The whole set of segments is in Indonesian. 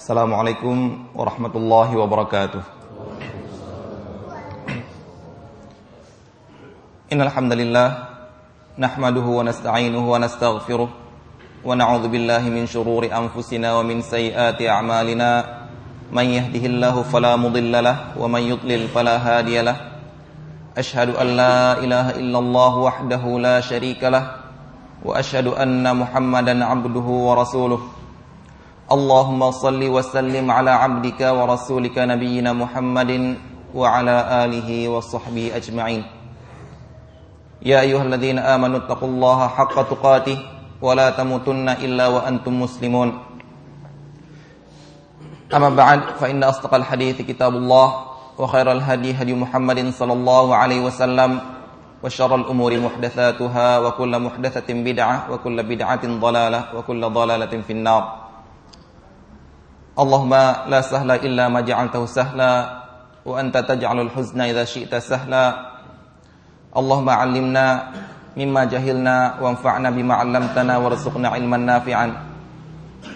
Assalamualaikum warahmatullahi wabarakatuh. Innal hamdalillah nahmaduhu wa nasta'inuhu wa nastaghfiruh wa na'udzu billahi min shururi anfusina wa min sayyiati a'malina man yahdihillahu fala mudilla lah wa man yudlil fala hadiya. Ashhadu an la ilaha illallah wahdahu la sharika lah wa ashhadu anna Muhammadan 'abduhu wa rasuluh. اللهم صل وسلم على عبدك ورسولك نبينا محمد وعلى آله وصحبه أجمعين. يا أيها الذين آمنوا اتقوا الله حق تقاته ولا تموتن إلا وأنتم مسلمون. أما بعد فإن أصدق الحديث كتاب الله وخير الهدي هدي محمد صلى الله عليه وسلم وشر الأمور محدثاتها وكل محدثة بدعة وكل بدعة ضلالة وكل ضلالة في النار. اللهم لا سهل إلا ما جعلته سهلا وأنت تجعل الحزن إذا شئت سهلا. اللهم علمنا مما جهلنا وانفعنا بما علمتنا وارزقنا علما نافعا.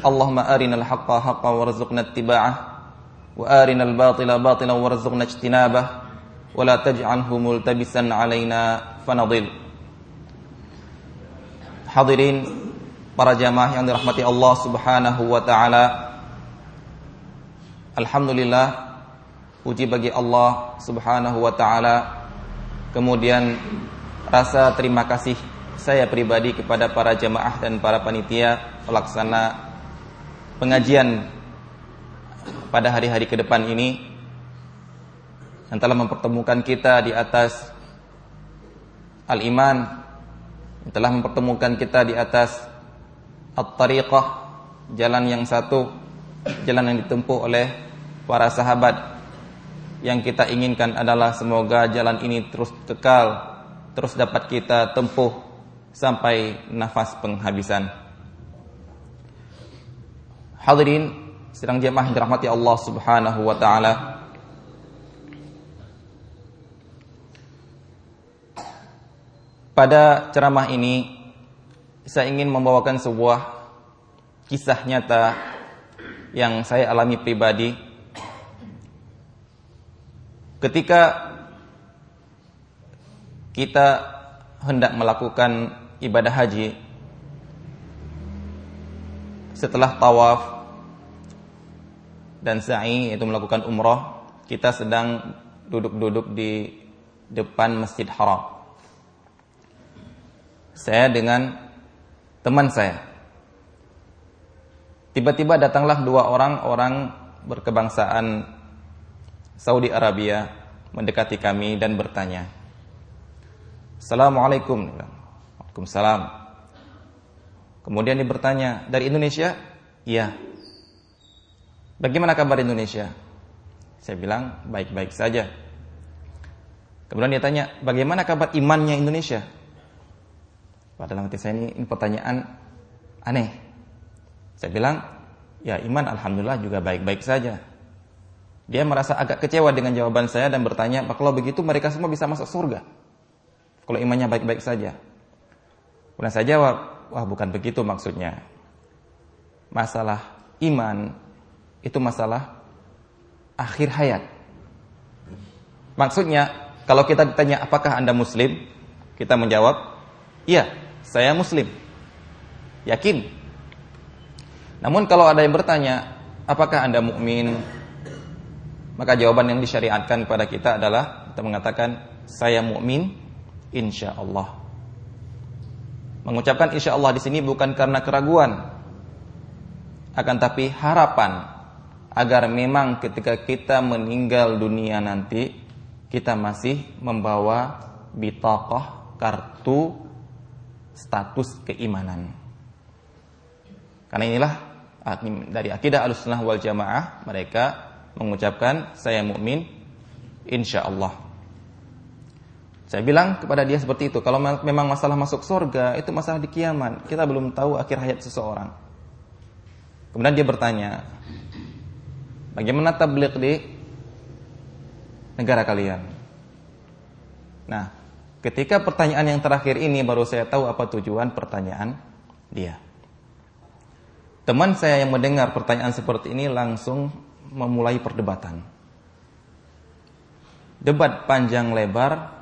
اللهم أرنا الحق حقا وارزقنا اتباعه. وآرنا الباطل باطلا وارزقنا اجتنابه. ولا تجعله ملتبسا علينا فنضل. Hadirin para jamaah yang dirahmati Allah Subhanahu wa taala. Alhamdulillah puji bagi Allah Subhanahu wa taala. Kemudian rasa terima kasih saya pribadi kepada para jamaah dan para panitia pelaksana pengajian pada hari-hari ke depan ini yang telah mempertemukan kita di atas al-iman yang telah mempertemukan kita di atas at-tariqah jalan yang satu jalan yang ditempuh oleh para sahabat. Yang kita inginkan adalah semoga jalan ini terus kekal terus dapat kita tempuh sampai nafas penghabisan. Hadirin sedang jemaah dirahmati Allah Subhanahu wa taala. Pada ceramah ini saya ingin membawakan sebuah kisah nyata yang saya alami pribadi ketika kita hendak melakukan ibadah haji setelah tawaf dan sa'i yaitu melakukan umroh kita sedang duduk-duduk di depan Masjid Haram. Saya dengan teman saya. Tiba-tiba datanglah dua orang orang berkebangsaan Saudi Arabia mendekati kami dan bertanya Assalamualaikum Waalaikumsalam Kemudian dia bertanya Dari Indonesia? Iya Bagaimana kabar Indonesia? Saya bilang baik-baik saja. Kemudian dia tanya, bagaimana kabar imannya Indonesia? Padahal hati saya ini, ini pertanyaan aneh. Saya bilang, ya iman alhamdulillah juga baik-baik saja. Dia merasa agak kecewa dengan jawaban saya dan bertanya, kalau begitu mereka semua bisa masuk surga. Kalau imannya baik-baik saja. Kemudian saya jawab, wah bukan begitu maksudnya. Masalah iman itu masalah akhir hayat. Maksudnya, kalau kita ditanya apakah Anda muslim? Kita menjawab, iya, saya muslim. Yakin. Namun kalau ada yang bertanya, apakah Anda mukmin? Maka jawaban yang disyariatkan kepada kita adalah kita mengatakan saya mukmin insya Allah. Mengucapkan insya Allah di sini bukan karena keraguan, akan tapi harapan agar memang ketika kita meninggal dunia nanti kita masih membawa bitaqah kartu status keimanan. Karena inilah dari akidah Ahlussunnah wal Jamaah mereka mengucapkan saya mukmin insya Allah. Saya bilang kepada dia seperti itu. Kalau memang masalah masuk surga itu masalah di kiamat. Kita belum tahu akhir hayat seseorang. Kemudian dia bertanya, Bagaimana tabligh di negara kalian? Nah, ketika pertanyaan yang terakhir ini baru saya tahu apa tujuan pertanyaan dia. Teman saya yang mendengar pertanyaan seperti ini langsung memulai perdebatan. Debat panjang lebar,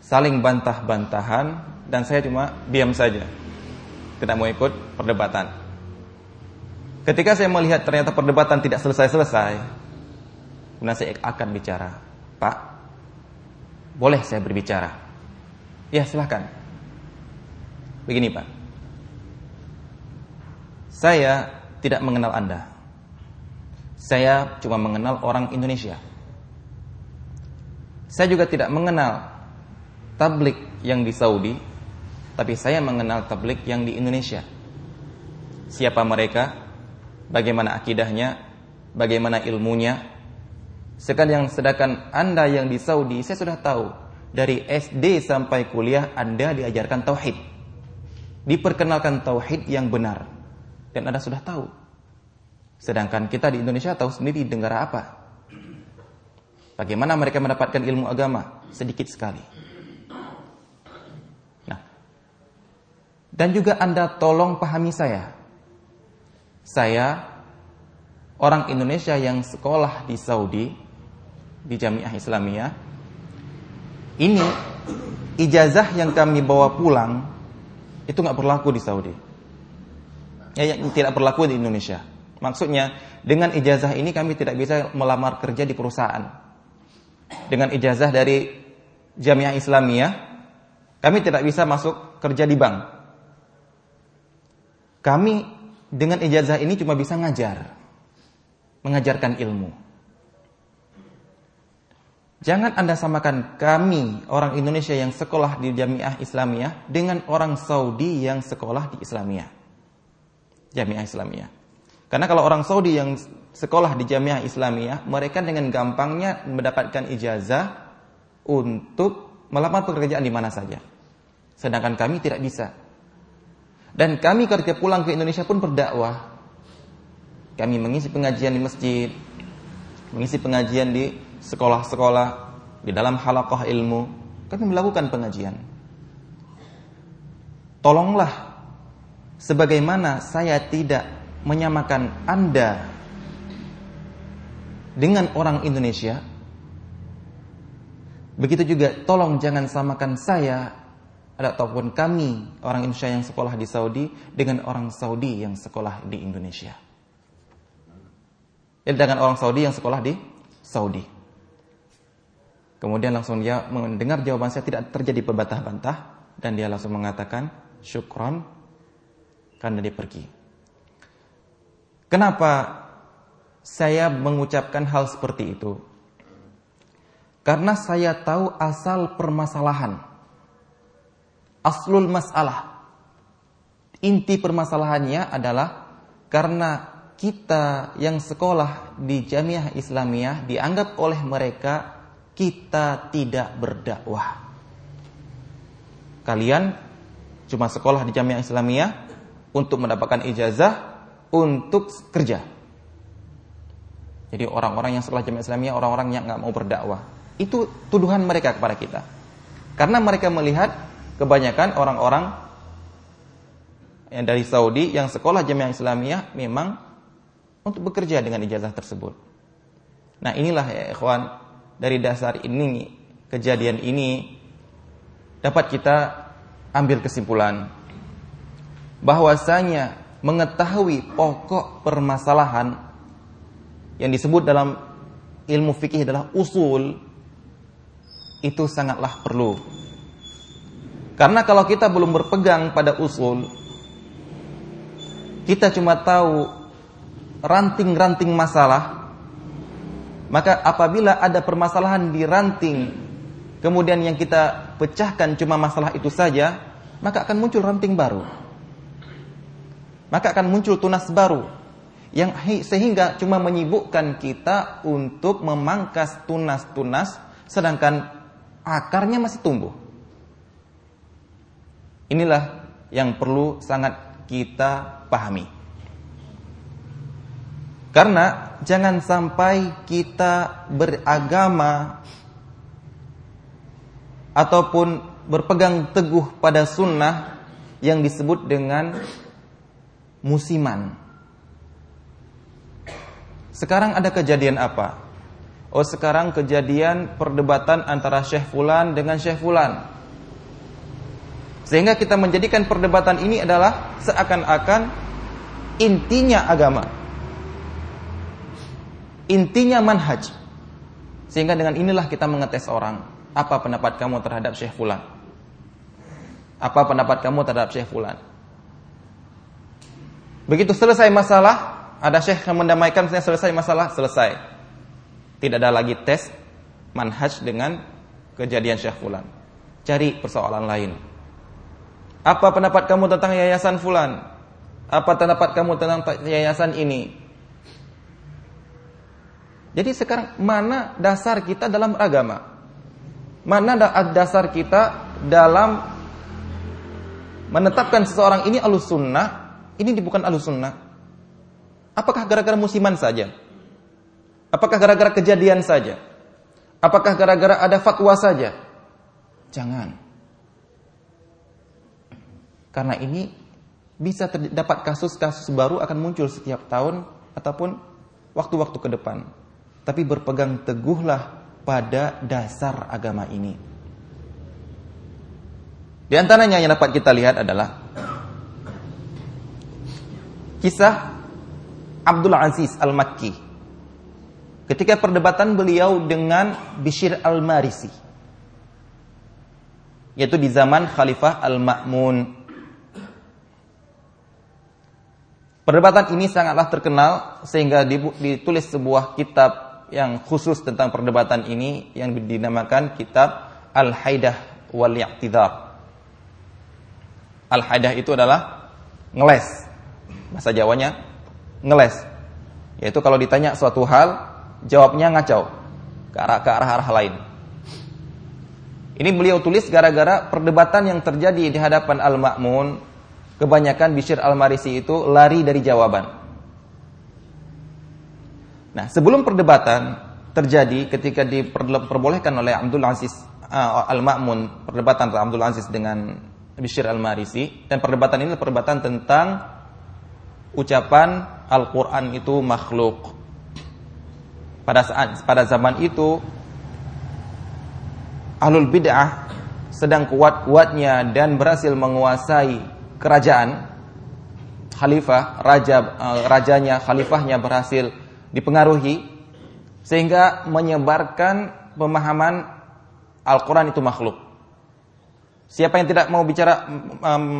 saling bantah-bantahan, dan saya cuma diam saja. Tidak mau ikut perdebatan. Ketika saya melihat ternyata perdebatan tidak selesai-selesai, kemudian saya akan bicara. Pak, boleh saya berbicara? Ya silahkan. Begini Pak, saya tidak mengenal Anda. Saya cuma mengenal orang Indonesia. Saya juga tidak mengenal tablik yang di Saudi, tapi saya mengenal tablik yang di Indonesia. Siapa mereka? Bagaimana akidahnya? Bagaimana ilmunya? Sekarang sedangkan Anda yang di Saudi, saya sudah tahu. Dari SD sampai kuliah Anda diajarkan tauhid. Diperkenalkan tauhid yang benar dan Anda sudah tahu. Sedangkan kita di Indonesia tahu sendiri di negara apa. Bagaimana mereka mendapatkan ilmu agama? Sedikit sekali. Nah, dan juga Anda tolong pahami saya. Saya orang Indonesia yang sekolah di Saudi di Jamiah Islamiyah. Ini ijazah yang kami bawa pulang itu nggak berlaku di Saudi ya, yang tidak berlaku di Indonesia. Maksudnya dengan ijazah ini kami tidak bisa melamar kerja di perusahaan. Dengan ijazah dari Jamiah Islamiyah, kami tidak bisa masuk kerja di bank. Kami dengan ijazah ini cuma bisa ngajar, mengajarkan ilmu. Jangan Anda samakan kami orang Indonesia yang sekolah di Jamiah Islamiyah dengan orang Saudi yang sekolah di Islamiyah. Jamiah Islamiyah. Karena kalau orang Saudi yang sekolah di Jamiah Islamiyah, mereka dengan gampangnya mendapatkan ijazah untuk melamar pekerjaan di mana saja. Sedangkan kami tidak bisa. Dan kami ketika pulang ke Indonesia pun berdakwah. Kami mengisi pengajian di masjid, mengisi pengajian di sekolah-sekolah, di dalam halakoh ilmu. Kami melakukan pengajian. Tolonglah sebagaimana saya tidak menyamakan Anda dengan orang Indonesia, begitu juga tolong jangan samakan saya ataupun kami orang Indonesia yang sekolah di Saudi dengan orang Saudi yang sekolah di Indonesia. Ya, dengan orang Saudi yang sekolah di Saudi. Kemudian langsung dia mendengar jawaban saya tidak terjadi perbantah-bantah dan dia langsung mengatakan syukron karena dia pergi. Kenapa saya mengucapkan hal seperti itu? Karena saya tahu asal permasalahan. Aslul masalah. Inti permasalahannya adalah karena kita yang sekolah di Jamiah Islamiyah dianggap oleh mereka kita tidak berdakwah. Kalian cuma sekolah di Jamiah Islamiyah, untuk mendapatkan ijazah untuk kerja. Jadi orang-orang yang setelah jamiah Islamiyah orang-orang yang nggak mau berdakwah. Itu tuduhan mereka kepada kita. Karena mereka melihat kebanyakan orang-orang yang dari Saudi yang sekolah jamiah Islamiyah memang untuk bekerja dengan ijazah tersebut. Nah, inilah ya ikhwan dari dasar ini kejadian ini dapat kita ambil kesimpulan bahwasanya mengetahui pokok permasalahan yang disebut dalam ilmu fikih adalah usul itu sangatlah perlu. Karena kalau kita belum berpegang pada usul, kita cuma tahu ranting-ranting masalah, maka apabila ada permasalahan di ranting, kemudian yang kita pecahkan cuma masalah itu saja, maka akan muncul ranting baru maka akan muncul tunas baru yang sehingga cuma menyibukkan kita untuk memangkas tunas-tunas sedangkan akarnya masih tumbuh. Inilah yang perlu sangat kita pahami. Karena jangan sampai kita beragama ataupun berpegang teguh pada sunnah yang disebut dengan musiman. Sekarang ada kejadian apa? Oh sekarang kejadian perdebatan antara Syekh Fulan dengan Syekh Fulan. Sehingga kita menjadikan perdebatan ini adalah seakan-akan intinya agama. Intinya manhaj. Sehingga dengan inilah kita mengetes orang. Apa pendapat kamu terhadap Syekh Fulan? Apa pendapat kamu terhadap Syekh Fulan? Begitu selesai masalah, ada Syekh yang mendamaikan, selesai masalah, selesai tidak ada lagi tes manhaj dengan kejadian Syekh Fulan. Cari persoalan lain. Apa pendapat kamu tentang yayasan Fulan? Apa pendapat kamu tentang yayasan ini? Jadi sekarang mana dasar kita dalam agama? Mana dasar kita dalam menetapkan seseorang ini alus sunnah, ini bukan alus sunnah? Apakah gara-gara musiman saja? Apakah gara-gara kejadian saja? Apakah gara-gara ada fatwa saja? Jangan. Karena ini bisa terdapat kasus-kasus baru akan muncul setiap tahun ataupun waktu-waktu ke depan. Tapi berpegang teguhlah pada dasar agama ini. Di antaranya yang dapat kita lihat adalah kisah Abdul Aziz Al-Makki ketika perdebatan beliau dengan Bishir Al-Marisi yaitu di zaman Khalifah Al-Ma'mun Perdebatan ini sangatlah terkenal sehingga ditulis sebuah kitab yang khusus tentang perdebatan ini yang dinamakan kitab Al-Haidah wal Ya'tidhar. Al-Haidah itu adalah ngeles. Bahasa Jawanya ngeles. Yaitu kalau ditanya suatu hal jawabnya ngacau ke arah ke arah arah lain. Ini beliau tulis gara-gara perdebatan yang terjadi di hadapan Al-Ma'mun. Kebanyakan Bishir Al-Marisi itu lari dari jawaban. Nah, sebelum perdebatan terjadi ketika diperbolehkan oleh Abdul Aziz uh, Al-Ma'mun, perdebatan Abdul Aziz dengan Bishir Al-Marisi dan perdebatan ini perdebatan tentang ucapan Al-Qur'an itu makhluk pada saat pada zaman itu ahlul bid'ah sedang kuat-kuatnya dan berhasil menguasai kerajaan khalifah raja eh, rajanya khalifahnya berhasil dipengaruhi sehingga menyebarkan pemahaman Al-Qur'an itu makhluk. Siapa yang tidak mau bicara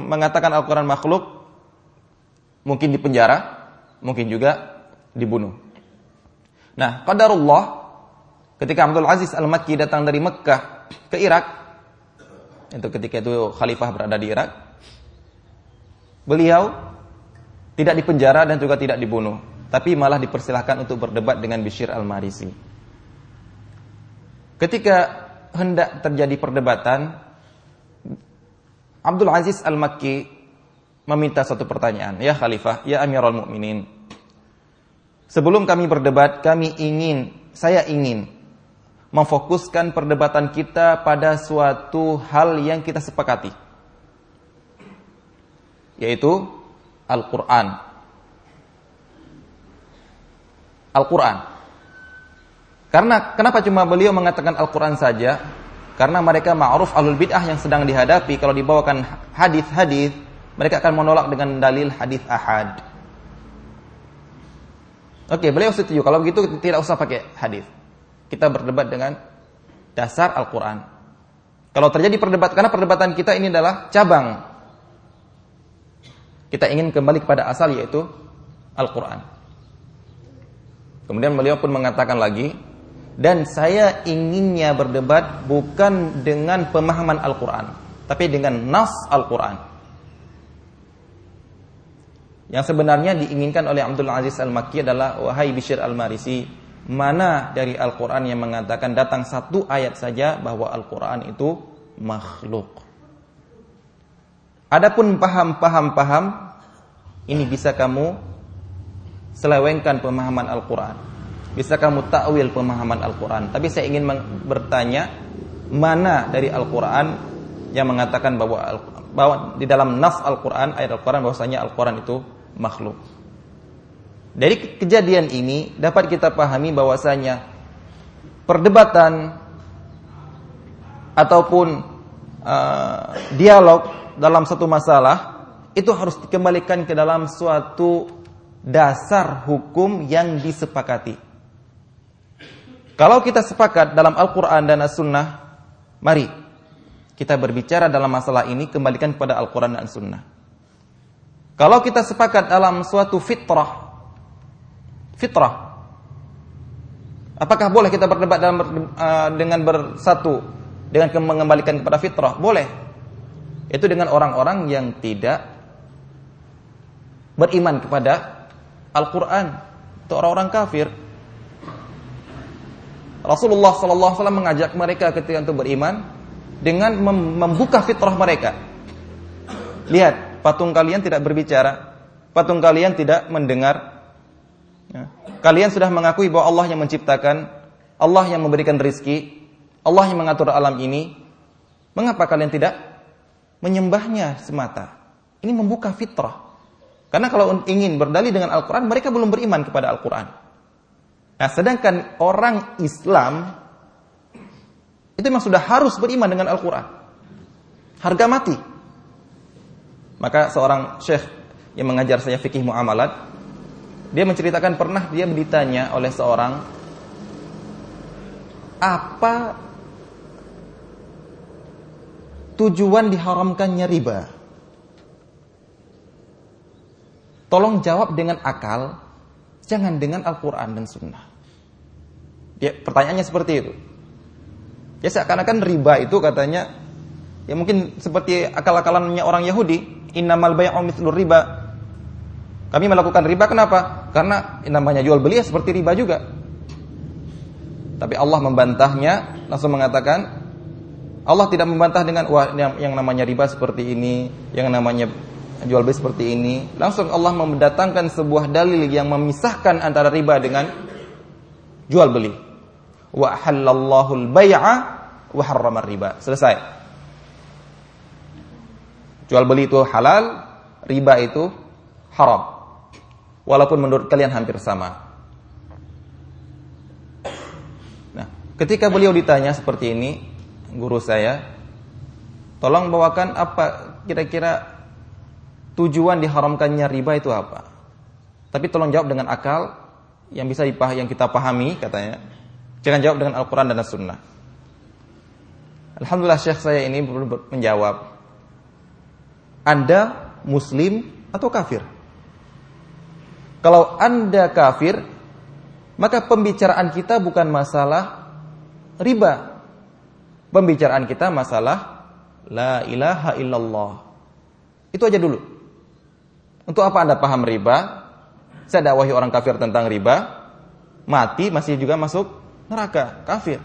mengatakan Al-Qur'an makhluk mungkin dipenjara, mungkin juga dibunuh. Nah, qadarullah ketika Abdul Aziz Al-Makki datang dari Mekah ke Irak, itu ketika itu khalifah berada di Irak, beliau tidak dipenjara dan juga tidak dibunuh, tapi malah dipersilahkan untuk berdebat dengan Bishir Al-Marisi. Ketika hendak terjadi perdebatan, Abdul Aziz Al-Makki meminta satu pertanyaan, "Ya Khalifah, ya Amirul Mukminin, Sebelum kami berdebat, kami ingin, saya ingin memfokuskan perdebatan kita pada suatu hal yang kita sepakati. Yaitu Al-Quran. Al-Quran. Karena kenapa cuma beliau mengatakan Al-Quran saja? Karena mereka ma'ruf alul bid'ah yang sedang dihadapi kalau dibawakan hadis-hadis, mereka akan menolak dengan dalil hadis ahad. Oke, beliau setuju. Kalau begitu tidak usah pakai hadis. Kita berdebat dengan dasar Al-Quran. Kalau terjadi perdebatan, karena perdebatan kita ini adalah cabang. Kita ingin kembali kepada asal yaitu Al-Quran. Kemudian beliau pun mengatakan lagi, dan saya inginnya berdebat bukan dengan pemahaman Al-Quran, tapi dengan nas Al-Quran. Yang sebenarnya diinginkan oleh Abdul Aziz Al-Makki adalah wahai Bishr Al-Marisi, mana dari Al-Qur'an yang mengatakan datang satu ayat saja bahwa Al-Qur'an itu makhluk. Adapun paham-paham-paham ini bisa kamu selewengkan pemahaman Al-Qur'an. Bisa kamu takwil pemahaman Al-Qur'an. Tapi saya ingin bertanya mana dari Al-Qur'an yang mengatakan bahwa bahwa di dalam nas Al-Qur'an ayat Al-Qur'an bahwasanya Al-Qur'an itu makhluk. Dari kejadian ini dapat kita pahami bahwasanya perdebatan ataupun uh, dialog dalam satu masalah itu harus dikembalikan ke dalam suatu dasar hukum yang disepakati. Kalau kita sepakat dalam Al-Quran dan As-Sunnah, mari kita berbicara dalam masalah ini kembalikan kepada Al-Quran dan As-Sunnah. Kalau kita sepakat dalam suatu fitrah fitrah. Apakah boleh kita berdebat dalam uh, dengan bersatu dengan mengembalikan kepada fitrah? Boleh. Itu dengan orang-orang yang tidak beriman kepada Al-Qur'an. Itu orang-orang kafir. Rasulullah wasallam mengajak mereka ketika untuk beriman dengan membuka fitrah mereka. Lihat, patung kalian tidak berbicara, patung kalian tidak mendengar Ya. Kalian sudah mengakui bahwa Allah yang menciptakan, Allah yang memberikan rizki, Allah yang mengatur alam ini. Mengapa kalian tidak menyembahnya semata? Ini membuka fitrah. Karena kalau ingin berdalih dengan Al-Quran, mereka belum beriman kepada Al-Quran. Nah, sedangkan orang Islam itu memang sudah harus beriman dengan Al-Quran. Harga mati. Maka seorang syekh yang mengajar saya fikih muamalat, dia menceritakan pernah dia ditanya oleh seorang apa tujuan diharamkannya riba? Tolong jawab dengan akal, jangan dengan Al-Quran dan Sunnah. Ya, pertanyaannya seperti itu. Ya seakan-akan riba itu katanya, ya mungkin seperti akal-akalannya orang Yahudi, innamal bay'u mithlur riba, kami melakukan riba kenapa? Karena namanya jual beli ya seperti riba juga. Tapi Allah membantahnya, langsung mengatakan Allah tidak membantah dengan wah yang, yang namanya riba seperti ini, yang namanya jual beli seperti ini. Langsung Allah mendatangkan sebuah dalil yang memisahkan antara riba dengan jual beli. Wa halallahu al-bai'a wa harrama riba. Selesai. Jual beli itu halal, riba itu haram walaupun menurut kalian hampir sama. Nah, ketika beliau ditanya seperti ini, guru saya, tolong bawakan apa kira-kira tujuan diharamkannya riba itu apa? Tapi tolong jawab dengan akal yang bisa dipah yang kita pahami katanya. Jangan jawab dengan Al-Qur'an dan As-Sunnah. Alhamdulillah Syekh saya ini menjawab. Anda muslim atau kafir? Kalau Anda kafir, maka pembicaraan kita bukan masalah riba. Pembicaraan kita masalah la ilaha illallah. Itu aja dulu. Untuk apa Anda paham riba? Saya dakwahi orang kafir tentang riba, mati masih juga masuk neraka, kafir.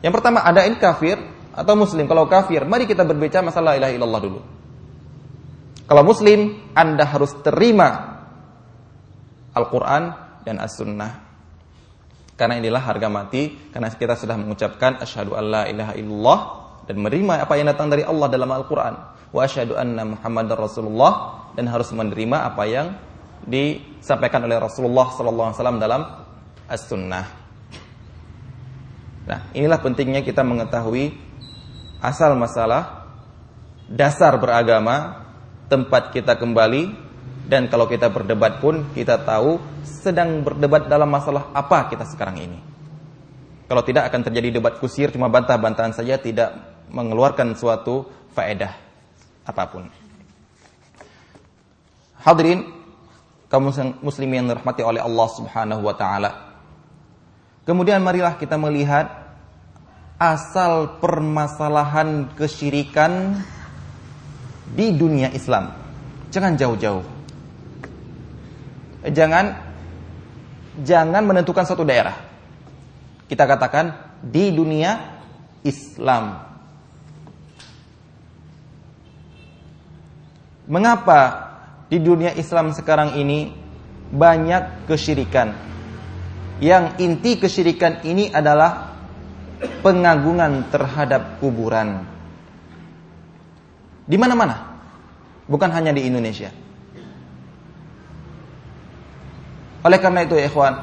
Yang pertama, ada ini kafir atau muslim. Kalau kafir, mari kita berbicara masalah la ilaha illallah dulu. Kalau muslim, Anda harus terima Al-Quran dan As-Sunnah. Karena inilah harga mati, karena kita sudah mengucapkan asyhadu alla ilaha illallah dan menerima apa yang datang dari Allah dalam Al-Quran. Wa asyhadu anna Muhammadar Rasulullah dan harus menerima apa yang disampaikan oleh Rasulullah SAW dalam As-Sunnah. Nah, inilah pentingnya kita mengetahui asal masalah, dasar beragama, tempat kita kembali, dan kalau kita berdebat pun kita tahu sedang berdebat dalam masalah apa kita sekarang ini. Kalau tidak akan terjadi debat kusir cuma bantah-bantahan saja tidak mengeluarkan suatu faedah apa pun. Hadirin kaum muslimin yang dirahmati oleh Allah Subhanahu wa taala. Kemudian marilah kita melihat asal permasalahan kesyirikan di dunia Islam. Jangan jauh-jauh jangan jangan menentukan suatu daerah. Kita katakan di dunia Islam. Mengapa di dunia Islam sekarang ini banyak kesyirikan? Yang inti kesyirikan ini adalah pengagungan terhadap kuburan. Di mana-mana. Bukan hanya di Indonesia. Oleh karena itu ikhwan,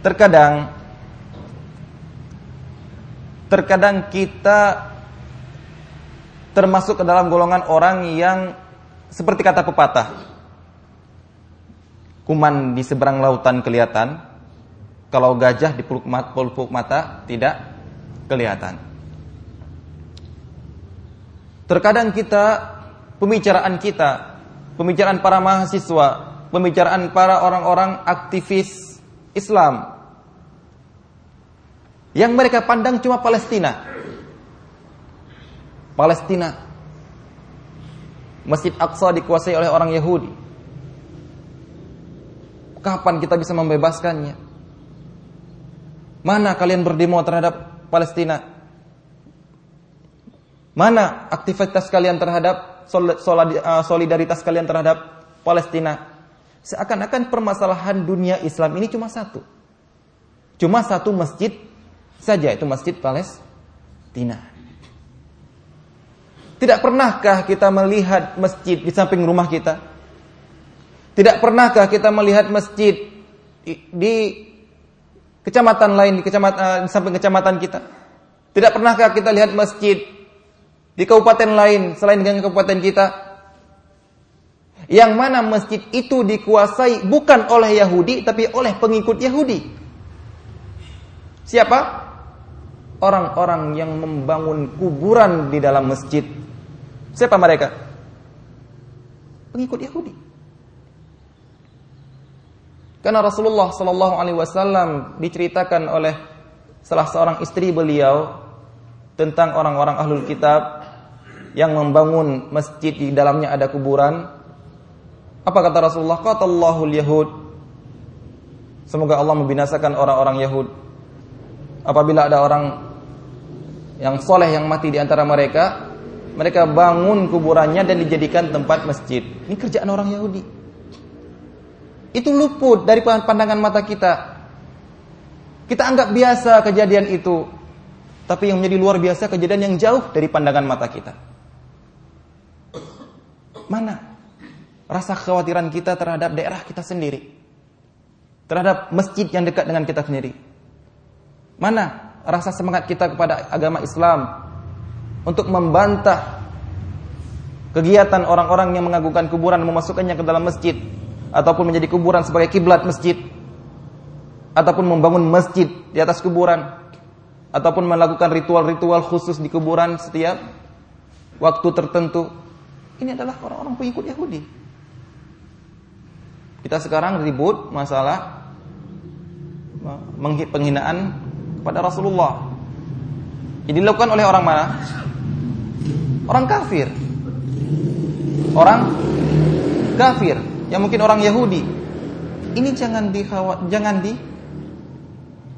terkadang terkadang kita termasuk ke dalam golongan orang yang seperti kata pepatah. Kuman di seberang lautan kelihatan, kalau gajah di peluk mata, peluk mata tidak kelihatan. Terkadang kita pembicaraan kita, pembicaraan para mahasiswa, pembicaraan para orang-orang aktivis Islam yang mereka pandang cuma Palestina. Palestina. Masjid Aqsa dikuasai oleh orang Yahudi. Kapan kita bisa membebaskannya? Mana kalian berdemo terhadap Palestina? Mana aktivitas kalian terhadap uh, solidaritas kalian terhadap Palestina? Seakan-akan permasalahan dunia Islam ini cuma satu. Cuma satu masjid saja, itu masjid Palestina. Tidak pernahkah kita melihat masjid di samping rumah kita? Tidak pernahkah kita melihat masjid di kecamatan lain di kecamatan eh, samping kecamatan kita? Tidak pernahkah kita lihat masjid di kabupaten lain selain dengan kabupaten kita? Yang mana masjid itu dikuasai bukan oleh Yahudi tapi oleh pengikut Yahudi. Siapa? Orang-orang yang membangun kuburan di dalam masjid. Siapa mereka? Pengikut Yahudi. Karena Rasulullah Shallallahu Alaihi Wasallam diceritakan oleh salah seorang istri beliau tentang orang-orang ahlul kitab yang membangun masjid di dalamnya ada kuburan apa kata Rasulullah? Qatallahu yahud. Semoga Allah membinasakan orang-orang Yahud. Apabila ada orang yang soleh yang mati di antara mereka, mereka bangun kuburannya dan dijadikan tempat masjid. Ini kerjaan orang Yahudi. Itu luput dari pandangan mata kita. Kita anggap biasa kejadian itu. Tapi yang menjadi luar biasa kejadian yang jauh dari pandangan mata kita. Mana rasa kekhawatiran kita terhadap daerah kita sendiri. Terhadap masjid yang dekat dengan kita sendiri. Mana rasa semangat kita kepada agama Islam untuk membantah kegiatan orang-orang yang mengagungkan kuburan memasukkannya ke dalam masjid ataupun menjadi kuburan sebagai kiblat masjid ataupun membangun masjid di atas kuburan ataupun melakukan ritual-ritual khusus di kuburan setiap waktu tertentu. Ini adalah orang-orang pengikut Yahudi. Kita sekarang ribut masalah penghinaan kepada Rasulullah. Ini dilakukan oleh orang mana? Orang kafir. Orang kafir yang mungkin orang Yahudi. Ini jangan di jangan di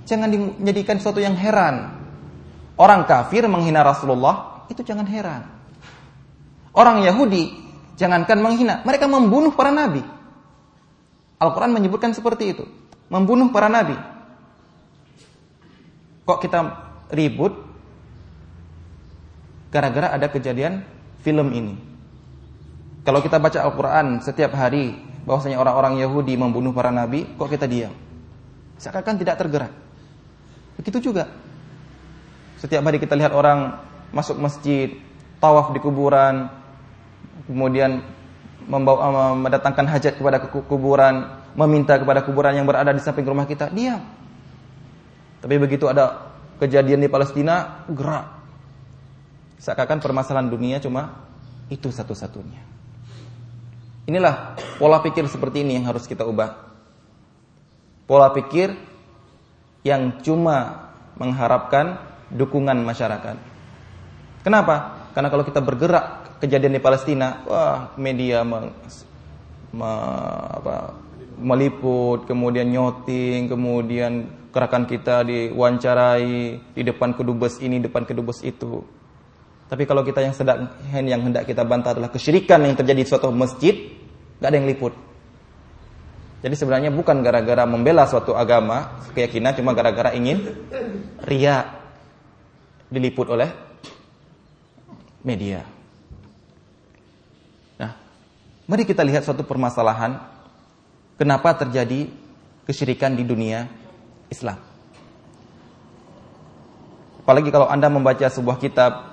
jangan dijadikan sesuatu yang heran. Orang kafir menghina Rasulullah itu jangan heran. Orang Yahudi jangankan menghina, mereka membunuh para nabi. Al-Quran menyebutkan seperti itu. Membunuh para nabi. Kok kita ribut? Gara-gara ada kejadian film ini. Kalau kita baca Al-Quran setiap hari, bahwasanya orang-orang Yahudi membunuh para nabi, kok kita diam? Seakan-akan tidak tergerak. Begitu juga. Setiap hari kita lihat orang masuk masjid, tawaf di kuburan, kemudian membawa eh, mendatangkan hajat kepada kuburan, meminta kepada kuburan yang berada di samping rumah kita, diam. Tapi begitu ada kejadian di Palestina, gerak. Seakan permasalahan dunia cuma itu satu-satunya. Inilah pola pikir seperti ini yang harus kita ubah. Pola pikir yang cuma mengharapkan dukungan masyarakat. Kenapa? Karena kalau kita bergerak kejadian di Palestina, wah media meng, me, apa, meliput, kemudian nyoting, kemudian gerakan kita diwawancarai di depan kedubes ini, depan kedubes itu. Tapi kalau kita yang sedang yang hendak kita bantah adalah kesyirikan yang terjadi di suatu masjid, gak ada yang liput. Jadi sebenarnya bukan gara-gara membela suatu agama, keyakinan, cuma gara-gara ingin ria diliput oleh media. Mari kita lihat suatu permasalahan kenapa terjadi kesyirikan di dunia Islam. Apalagi kalau Anda membaca sebuah kitab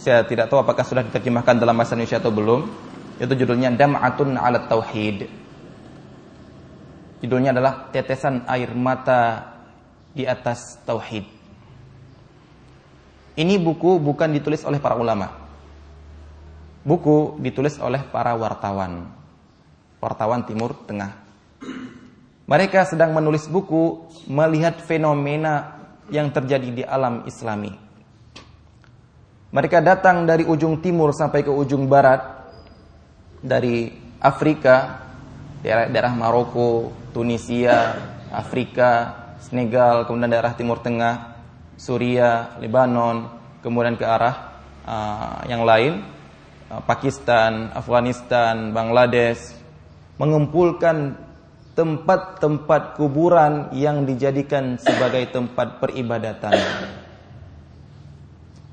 saya tidak tahu apakah sudah diterjemahkan dalam bahasa Indonesia atau belum. Itu judulnya Dam'atun 'ala Tauhid. Judulnya adalah tetesan air mata di atas tauhid. Ini buku bukan ditulis oleh para ulama. Buku ditulis oleh para wartawan. Wartawan Timur Tengah. Mereka sedang menulis buku melihat fenomena yang terjadi di alam islami. Mereka datang dari ujung timur sampai ke ujung barat, dari Afrika, daerah-daerah Maroko, Tunisia, Afrika, Senegal, kemudian daerah Timur Tengah, Suria, Lebanon, kemudian ke arah uh, yang lain, uh, Pakistan, Afghanistan, Bangladesh, mengumpulkan tempat-tempat kuburan yang dijadikan sebagai tempat peribadatan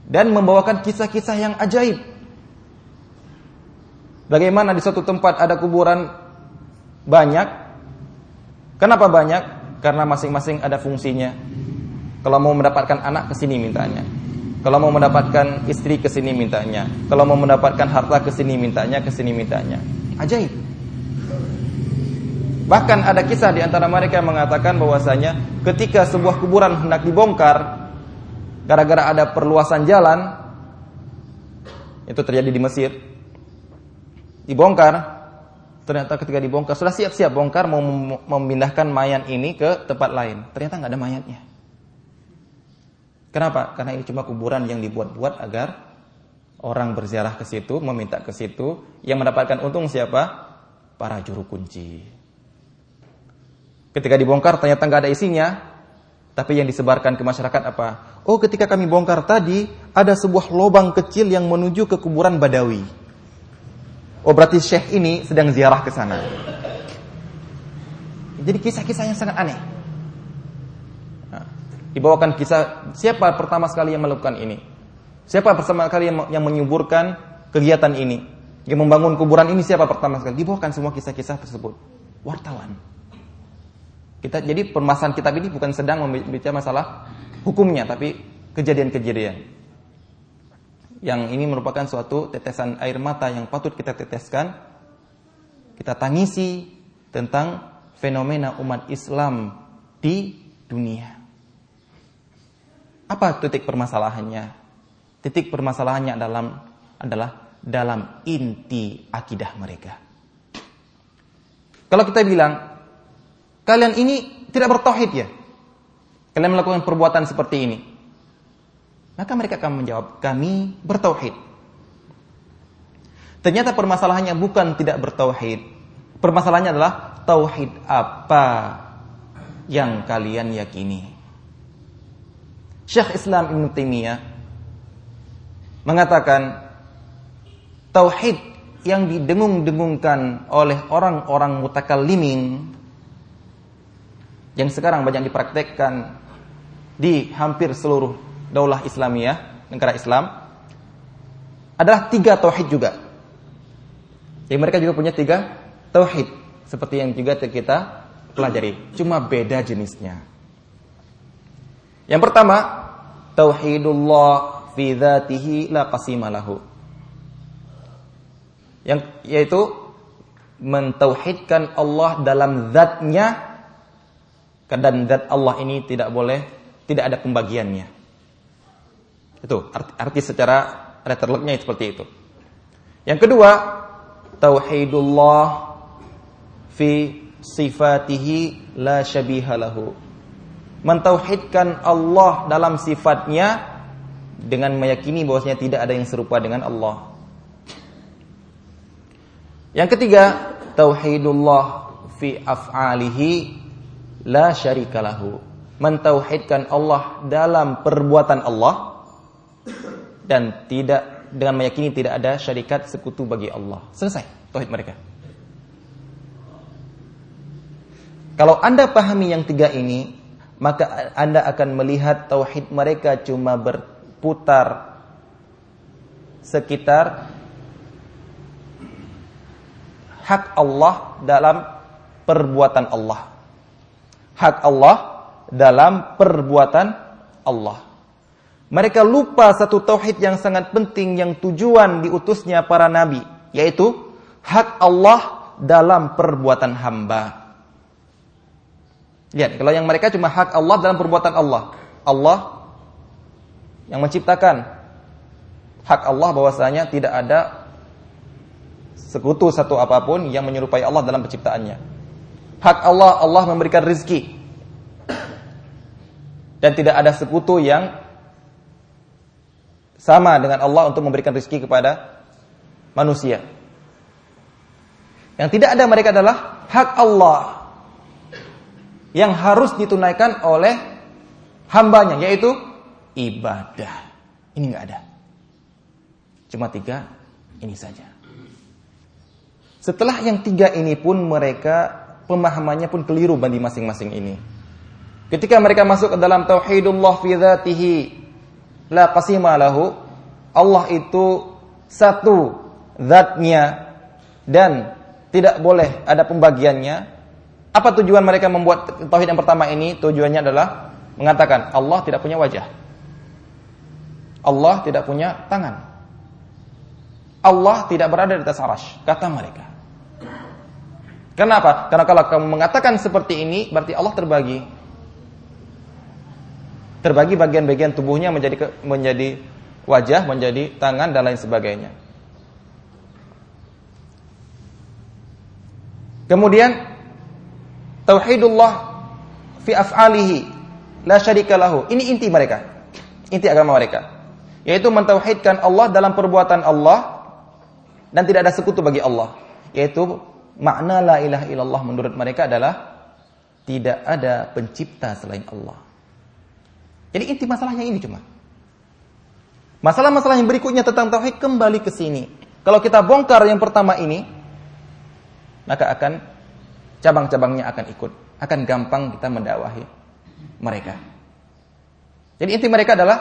dan membawakan kisah-kisah yang ajaib. Bagaimana di suatu tempat ada kuburan banyak? Kenapa banyak? Karena masing-masing ada fungsinya. Kalau mau mendapatkan anak ke sini mintanya. Kalau mau mendapatkan istri ke sini mintanya. Kalau mau mendapatkan harta ke sini mintanya, ke sini mintanya. Ajaib. Bahkan ada kisah di antara mereka yang mengatakan bahwasanya ketika sebuah kuburan hendak dibongkar gara-gara ada perluasan jalan itu terjadi di Mesir. Dibongkar, ternyata ketika dibongkar sudah siap-siap bongkar mau memindahkan mayat ini ke tempat lain. Ternyata nggak ada mayatnya. Kenapa? Karena ini cuma kuburan yang dibuat-buat agar orang berziarah ke situ, meminta ke situ, yang mendapatkan untung siapa? Para juru kunci. Ketika dibongkar ternyata nggak ada isinya, tapi yang disebarkan ke masyarakat apa? Oh, ketika kami bongkar tadi ada sebuah lubang kecil yang menuju ke kuburan Badawi. Oh, berarti Syekh ini sedang ziarah ke sana. Jadi kisah-kisah yang sangat aneh. Nah, dibawakan kisah siapa pertama sekali yang melakukan ini? Siapa pertama kali yang, menyuburkan kegiatan ini? Yang membangun kuburan ini siapa pertama sekali? Dibawakan semua kisah-kisah tersebut. Wartawan. Kita jadi permasalahan kitab ini bukan sedang membicara masalah hukumnya tapi kejadian-kejadian. Yang ini merupakan suatu tetesan air mata yang patut kita teteskan. Kita tangisi tentang fenomena umat Islam di dunia. Apa titik permasalahannya? Titik permasalahannya dalam adalah dalam inti akidah mereka. Kalau kita bilang Kalian ini tidak bertauhid ya? Kalian melakukan perbuatan seperti ini. Maka mereka akan menjawab, kami bertauhid. Ternyata permasalahannya bukan tidak bertauhid. Permasalahannya adalah tauhid apa yang kalian yakini. Syekh Islam Ibn Taimiyah mengatakan tauhid yang didengung-dengungkan oleh orang-orang mutakallimin yang sekarang banyak dipraktekkan di hampir seluruh daulah Islamiyah, negara Islam, adalah tiga tauhid juga. Jadi mereka juga punya tiga tauhid, seperti yang juga kita pelajari, cuma beda jenisnya. Yang pertama, tauhidullah fi dzatihi la qasimalahu. Yang yaitu mentauhidkan Allah dalam zatnya dan zat Allah ini tidak boleh tidak ada pembagiannya. Itu arti, arti secara letterlocknya seperti itu. Yang kedua, tauhidullah fi sifatihi la syabiha lahu. Mentauhidkan Allah dalam sifatnya dengan meyakini bahwasanya tidak ada yang serupa dengan Allah. Yang ketiga, tauhidullah fi af'alihi la syarikalahu. Mentauhidkan Allah dalam perbuatan Allah dan tidak dengan meyakini tidak ada syarikat sekutu bagi Allah. Selesai tauhid mereka. Kalau Anda pahami yang tiga ini, maka Anda akan melihat tauhid mereka cuma berputar sekitar hak Allah dalam perbuatan Allah. Hak Allah dalam perbuatan Allah. Mereka lupa satu tauhid yang sangat penting yang tujuan diutusnya para nabi, yaitu hak Allah dalam perbuatan hamba. Lihat, kalau yang mereka cuma hak Allah dalam perbuatan Allah. Allah yang menciptakan. Hak Allah bahwasanya tidak ada sekutu satu apa pun yang menyerupai Allah dalam penciptaannya. Hak Allah, Allah memberikan rizki. Dan tidak ada sekutu yang sama dengan Allah untuk memberikan rizki kepada manusia. Yang tidak ada mereka adalah hak Allah yang harus ditunaikan oleh hambanya, yaitu ibadah. Ini nggak ada. Cuma tiga, ini saja. Setelah yang tiga ini pun mereka pemahamannya pun keliru bagi masing-masing ini. Ketika mereka masuk ke dalam tauhidullah fi dzatihi la qasima lahu, Allah itu satu zatnya dan tidak boleh ada pembagiannya. Apa tujuan mereka membuat tauhid yang pertama ini? Tujuannya adalah mengatakan Allah tidak punya wajah. Allah tidak punya tangan. Allah tidak berada di atas arash, kata mereka. Kenapa? Karena kalau kamu mengatakan seperti ini, berarti Allah terbagi. Terbagi bagian-bagian tubuhnya menjadi menjadi wajah, menjadi tangan dan lain sebagainya. Kemudian tauhidullah fi af'alihi la syarika lahu. Ini inti mereka. Inti agama mereka. Yaitu mentauhidkan Allah dalam perbuatan Allah dan tidak ada sekutu bagi Allah. Yaitu makna la ilaha illallah menurut mereka adalah tidak ada pencipta selain Allah. Jadi inti masalahnya ini cuma. Masalah-masalah yang berikutnya tentang tauhid kembali ke sini. Kalau kita bongkar yang pertama ini, maka akan cabang-cabangnya akan ikut, akan gampang kita mendakwahi mereka. Jadi inti mereka adalah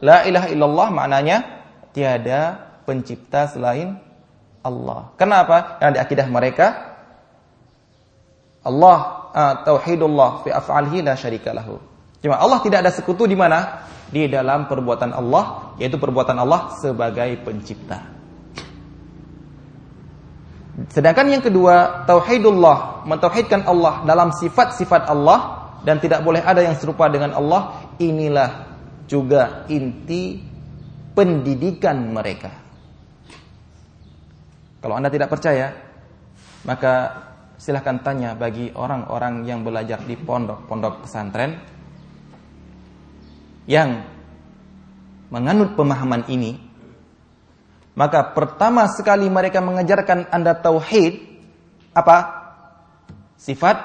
la ilaha illallah maknanya tiada pencipta selain Allah. Kenapa? Karena di akidah mereka Allah uh, tauhidullah fi af'alihi la syarika lahu. Cuma Allah tidak ada sekutu di mana? Di dalam perbuatan Allah, yaitu perbuatan Allah sebagai pencipta. Sedangkan yang kedua, tauhidullah, mentauhidkan Allah dalam sifat-sifat Allah dan tidak boleh ada yang serupa dengan Allah, inilah juga inti pendidikan mereka. Kalau Anda tidak percaya, maka silahkan tanya bagi orang-orang yang belajar di pondok-pondok pesantren yang menganut pemahaman ini, maka pertama sekali mereka mengajarkan Anda tauhid apa? Sifat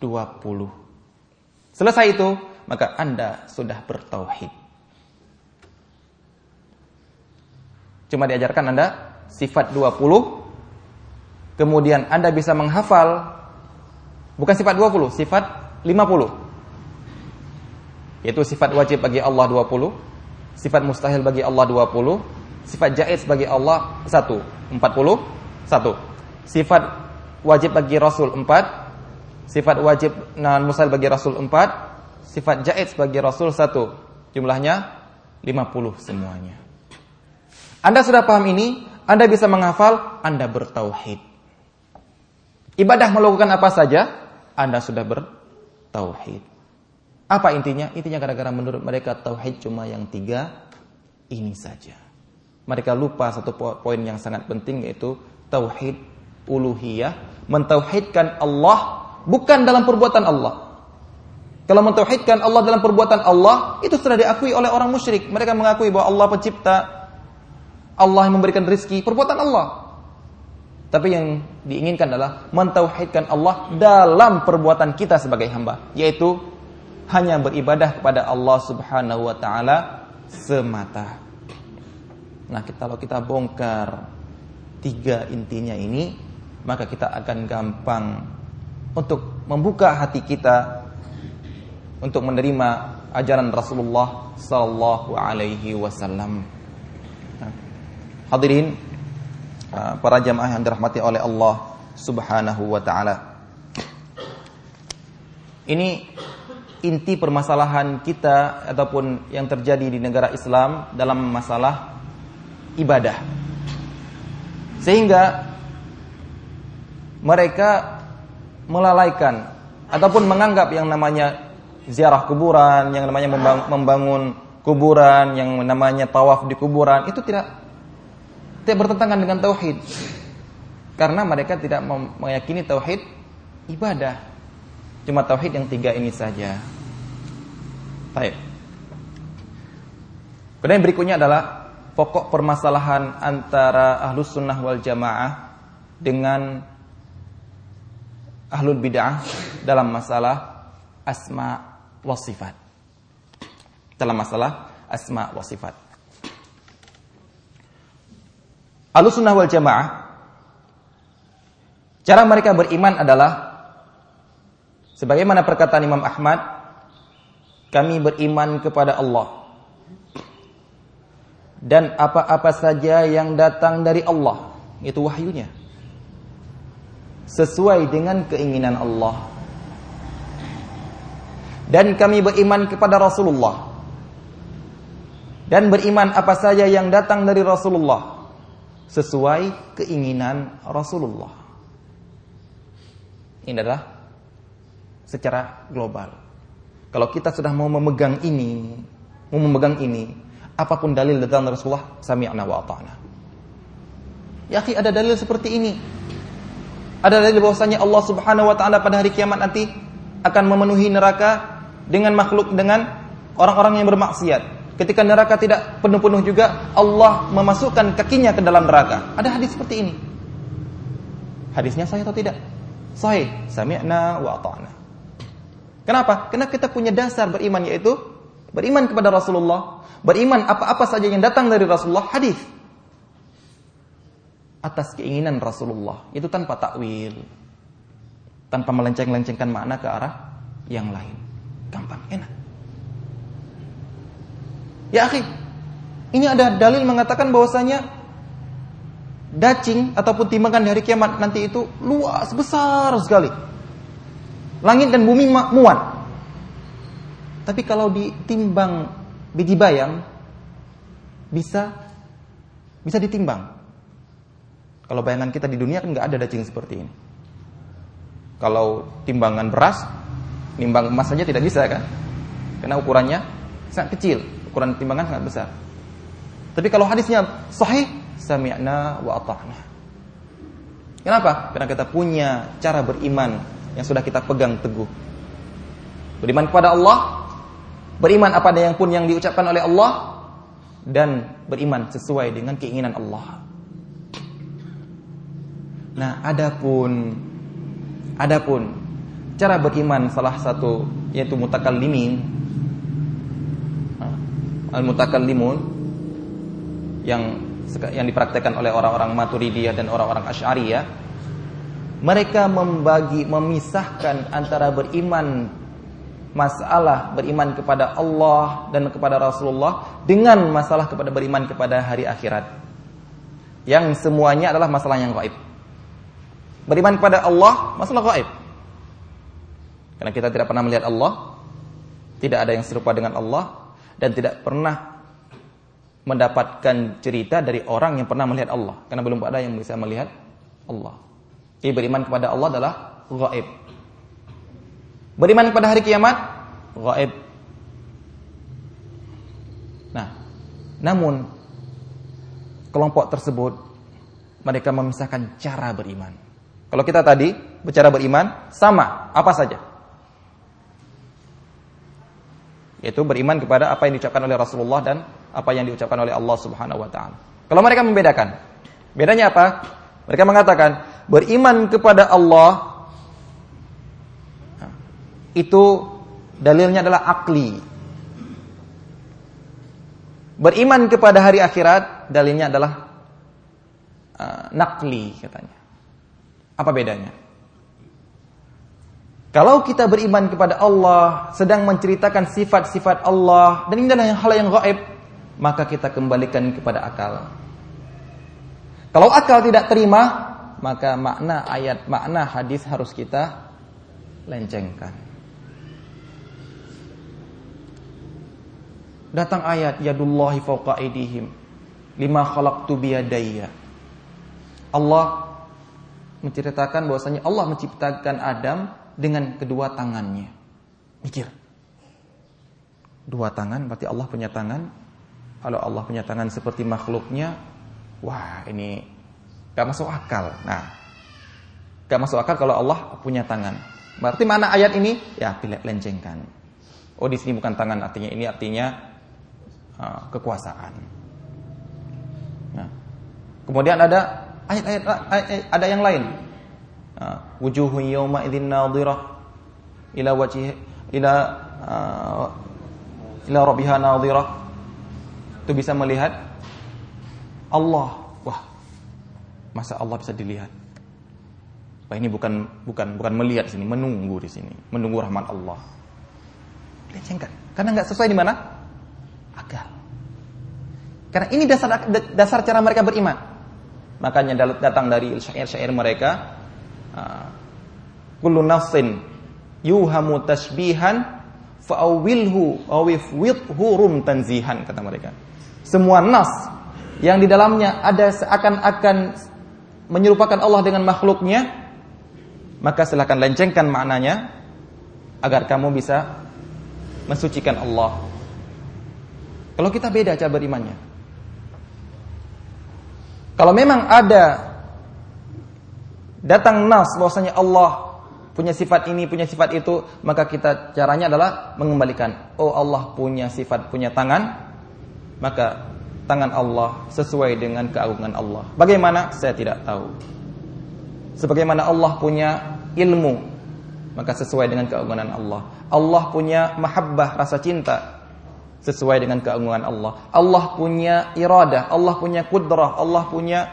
20. Selesai itu, maka Anda sudah bertauhid. Cuma diajarkan Anda sifat 20 kemudian Anda bisa menghafal bukan sifat 20, sifat 50. Yaitu sifat wajib bagi Allah 20, sifat mustahil bagi Allah 20, sifat jaiz bagi Allah 1, 40, 1. Sifat wajib bagi Rasul 4, sifat wajib non mustahil bagi Rasul 4, sifat jaiz bagi Rasul 1. Jumlahnya 50 semuanya. Anda sudah paham ini? Anda bisa menghafal, Anda bertauhid. Ibadah melakukan apa saja, Anda sudah bertauhid. Apa intinya? Intinya gara-gara menurut mereka tauhid cuma yang tiga ini saja. Mereka lupa satu poin yang sangat penting yaitu tauhid uluhiyah, mentauhidkan Allah bukan dalam perbuatan Allah. Kalau mentauhidkan Allah dalam perbuatan Allah, itu sudah diakui oleh orang musyrik. Mereka mengakui bahwa Allah pencipta, Allah yang memberikan rizki, perbuatan Allah. Tapi yang diinginkan adalah mentauhidkan Allah dalam perbuatan kita sebagai hamba, yaitu hanya beribadah kepada Allah Subhanahu wa taala semata. Nah, kita, kalau kita bongkar tiga intinya ini, maka kita akan gampang untuk membuka hati kita untuk menerima ajaran Rasulullah sallallahu alaihi wasallam. Hadirin uh, para jamaah yang dirahmati oleh Allah Subhanahu wa taala. Ini inti permasalahan kita ataupun yang terjadi di negara Islam dalam masalah ibadah. Sehingga mereka melalaikan ataupun menganggap yang namanya ziarah kuburan, yang namanya membangun kuburan, yang namanya tawaf di kuburan itu tidak tidak bertentangan dengan tauhid. Karena mereka tidak meyakini tauhid ibadah. Cuma tauhid yang tiga ini saja. Baik. Kemudian berikutnya adalah pokok permasalahan antara ahlus sunnah wal jamaah dengan ahlul bid'ah dalam masalah asma wa sifat. Dalam masalah asma wa sifat. Ahlus sunnah wal jamaah Cara mereka beriman adalah sebagaimana perkataan Imam Ahmad, kami beriman kepada Allah. Dan apa-apa saja yang datang dari Allah, itu wahyunya. Sesuai dengan keinginan Allah. Dan kami beriman kepada Rasulullah. Dan beriman apa saja yang datang dari Rasulullah sesuai keinginan Rasulullah. Ini adalah secara global. Kalau kita sudah mau memegang ini, mau memegang ini, apa pun dalil dari Rasulullah, sami'na wa ata'na. Ya akhi, ada dalil seperti ini. Ada dalil bahwasanya Allah Subhanahu wa taala pada hari kiamat nanti akan memenuhi neraka dengan makhluk dengan orang-orang yang bermaksiat. Ketika neraka tidak penuh-penuh juga, Allah memasukkan kakinya ke dalam neraka. Ada hadis seperti ini. Hadisnya saya atau tidak? Sahih, sami'na wa ata'na. Kenapa? Karena kita punya dasar beriman yaitu beriman kepada Rasulullah, beriman apa-apa saja yang datang dari Rasulullah hadis. Atas keinginan Rasulullah, itu tanpa takwil. Tanpa melenceng-lencengkan makna ke arah yang lain. Gampang, enak. Ya, akhi. Ini ada dalil mengatakan bahwasanya dacing ataupun timbangan di hari kiamat nanti itu luas besar sekali. Langit dan bumi muat. Tapi kalau ditimbang biji bayam bisa bisa ditimbang. Kalau bayangan kita di dunia kan nggak ada dacing seperti ini. Kalau timbangan beras, nimbang emas saja tidak bisa kan? Karena ukurannya sangat kecil, ukuran timbangan sangat besar. Tapi kalau hadisnya sahih, sami'na wa ata'na. Kenapa? Karena kita punya cara beriman yang sudah kita pegang teguh. Beriman kepada Allah, beriman apa yang pun yang diucapkan oleh Allah dan beriman sesuai dengan keinginan Allah. Nah, adapun adapun cara beriman salah satu yaitu mutakallimin al mutakallimun yang yang dipraktekkan oleh orang-orang Maturidiyah dan orang-orang Asy'ariyah mereka membagi memisahkan antara beriman masalah beriman kepada Allah dan kepada Rasulullah dengan masalah kepada beriman kepada hari akhirat. Yang semuanya adalah masalah yang gaib. Beriman kepada Allah masalah gaib. Karena kita tidak pernah melihat Allah tidak ada yang serupa dengan Allah dan tidak pernah mendapatkan cerita dari orang yang pernah melihat Allah karena belum ada yang bisa melihat Allah. Jadi beriman kepada Allah adalah gaib. Beriman kepada hari kiamat gaib. Nah, namun kelompok tersebut mereka memisahkan cara beriman. Kalau kita tadi bicara beriman sama apa saja. Yaitu beriman kepada apa yang diucapkan oleh Rasulullah dan apa yang diucapkan oleh Allah Subhanahu wa taala. Kalau mereka membedakan, bedanya apa? Mereka mengatakan beriman kepada Allah itu dalilnya adalah akli. Beriman kepada hari akhirat dalilnya adalah uh, nakli katanya. Apa bedanya? Kalau kita beriman kepada Allah, sedang menceritakan sifat-sifat Allah, dan ini adalah hal yang gaib, maka kita kembalikan kepada akal. Kalau akal tidak terima, maka makna ayat, makna hadis harus kita lencengkan. Datang ayat yadullahi fawqa aydihim lima khalaqtu biyadayya. Allah menceritakan bahwasanya Allah menciptakan Adam dengan kedua tangannya. Mikir. Dua tangan berarti Allah punya tangan. Kalau Allah punya tangan seperti makhluknya, wah ini gak masuk akal. Nah, gak masuk akal kalau Allah punya tangan. Berarti mana ayat ini? Ya, pilih lencengkan. Oh, di sini bukan tangan artinya ini artinya uh, kekuasaan. Nah, kemudian ada ayat-ayat ada yang lain. Uh, wujuhun yawma idzin nadhirah ila wajhi ila uh, ila rabbiha nadhirah. Itu bisa melihat Allah. Wah. Masa Allah bisa dilihat? Wah, ini bukan bukan bukan melihat sini, menunggu di sini, menunggu rahmat Allah. Lecengkan. Karena nggak sesuai di mana? Akal. Karena ini dasar dasar cara mereka beriman. Makanya datang dari syair-syair mereka kullu nafsin yuhamu tashbihan fa'awilhu awifwidhu rum tanzihan kata mereka. Semua nas yang di dalamnya ada seakan-akan menyerupakan Allah dengan makhluknya maka silahkan lencengkan maknanya agar kamu bisa mensucikan Allah. Kalau kita beda cara berimannya. Kalau memang ada datang nas bahwasanya Allah punya sifat ini, punya sifat itu, maka kita caranya adalah mengembalikan. Oh Allah punya sifat, punya tangan, maka tangan Allah sesuai dengan keagungan Allah. Bagaimana? Saya tidak tahu. Sebagaimana Allah punya ilmu, maka sesuai dengan keagungan Allah. Allah punya mahabbah, rasa cinta, sesuai dengan keagungan Allah. Allah punya iradah, Allah punya kudrah, Allah punya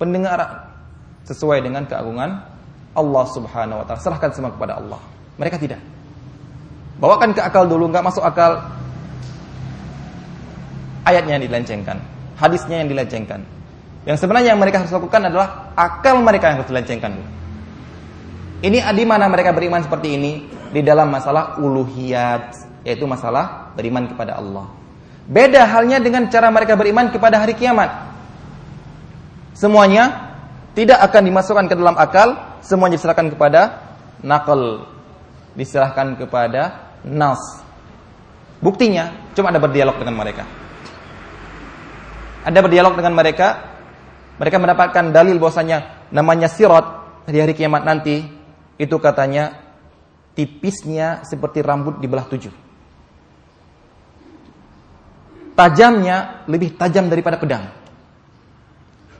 pendengaran sesuai dengan keagungan Allah Subhanahu wa taala. Serahkan semua kepada Allah. Mereka tidak. Bawakan ke akal dulu, nggak masuk akal. Ayatnya yang dilencengkan, hadisnya yang dilencengkan. Yang sebenarnya yang mereka harus lakukan adalah akal mereka yang harus dilencengkan. Ini di mana mereka beriman seperti ini di dalam masalah uluhiyat, yaitu masalah beriman kepada Allah. Beda halnya dengan cara mereka beriman kepada hari kiamat. Semuanya tidak akan dimasukkan ke dalam akal, semuanya diserahkan kepada nakal, diserahkan kepada nas. Buktinya cuma ada berdialog dengan mereka. Ada berdialog dengan mereka, mereka mendapatkan dalil bahwasanya namanya sirat di hari kiamat nanti itu katanya tipisnya seperti rambut di belah tujuh. Tajamnya lebih tajam daripada pedang.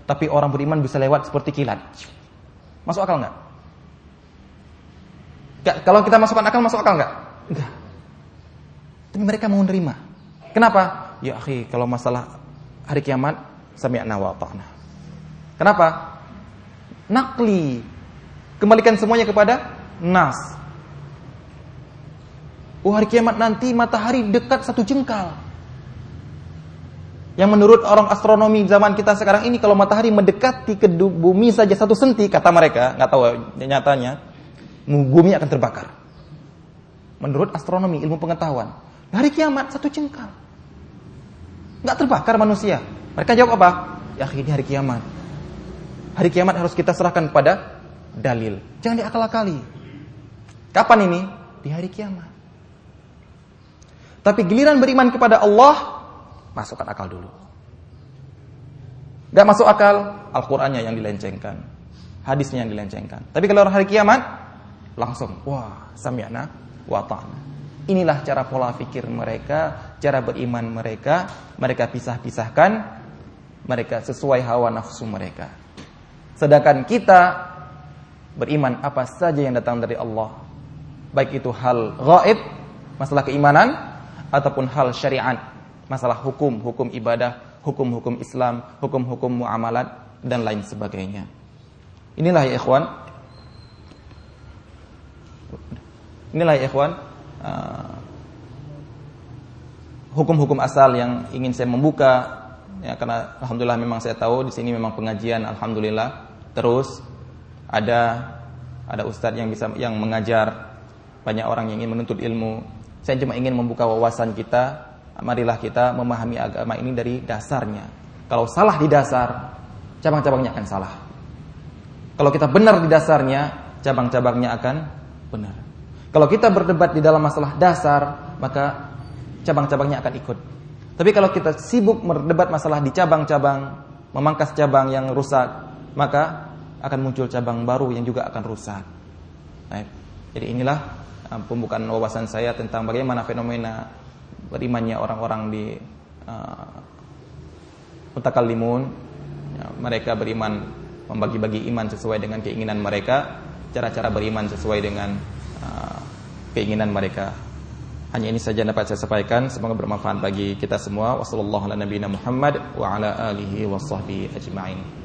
Tapi orang beriman bisa lewat seperti kilat. Masuk akal nggak? Kalau kita masukkan akal, masuk akal nggak? Enggak. Tapi mereka mau menerima. Kenapa? Ya akhi, kalau masalah hari kiamat, sami'na wa ta'na. Kenapa? Nakli. Kembalikan semuanya kepada nas. Oh hari kiamat nanti matahari dekat satu jengkal. Yang menurut orang astronomi zaman kita sekarang ini kalau matahari mendekati ke bumi saja satu senti kata mereka, nggak tahu nyatanya, bumi akan terbakar. Menurut astronomi ilmu pengetahuan, hari kiamat satu jengkal, nggak terbakar manusia. Mereka jawab apa? Ya ini hari kiamat. Hari kiamat harus kita serahkan pada dalil. Jangan diakal-akali. Kapan ini? Di hari kiamat. Tapi giliran beriman kepada Allah, masukkan akal dulu. Gak masuk akal, Al-Qur'annya yang dilencengkan. Hadisnya yang dilencengkan. Tapi kalau hari kiamat, langsung, wah, sami'na wa ta'na. Inilah cara pola pikir mereka, cara beriman mereka, mereka pisah-pisahkan, mereka sesuai hawa nafsu mereka. Sedangkan kita beriman apa saja yang datang dari Allah. Baik itu hal gaib, masalah keimanan, ataupun hal syariat, masalah hukum, hukum ibadah, hukum-hukum Islam, hukum-hukum muamalat, dan lain sebagainya. Inilah ya ikhwan. Inilah ya ikhwan. Uh, hukum-hukum asal yang ingin saya membuka ya karena alhamdulillah memang saya tahu di sini memang pengajian alhamdulillah terus ada ada ustadz yang bisa yang mengajar banyak orang yang ingin menuntut ilmu. Saya cuma ingin membuka wawasan kita. Marilah kita memahami agama ini dari dasarnya. Kalau salah di dasar, cabang-cabangnya akan salah. Kalau kita benar di dasarnya, cabang-cabangnya akan benar. Kalau kita berdebat di dalam masalah dasar, maka cabang-cabangnya akan ikut. Tapi kalau kita sibuk berdebat masalah di cabang-cabang, memangkas cabang yang rusak, maka akan muncul cabang baru yang juga akan rusak. Baik. Jadi inilah uh, pembukaan wawasan saya tentang bagaimana fenomena berimannya orang-orang di uh, mutakallimun. Ya, mereka beriman membagi-bagi iman sesuai dengan keinginan mereka, cara-cara beriman sesuai dengan uh, keinginan mereka. Hanya ini saja dapat saya sampaikan. Semoga bermanfaat bagi kita semua. Wassalamualaikum warahmatullahi wabarakatuh.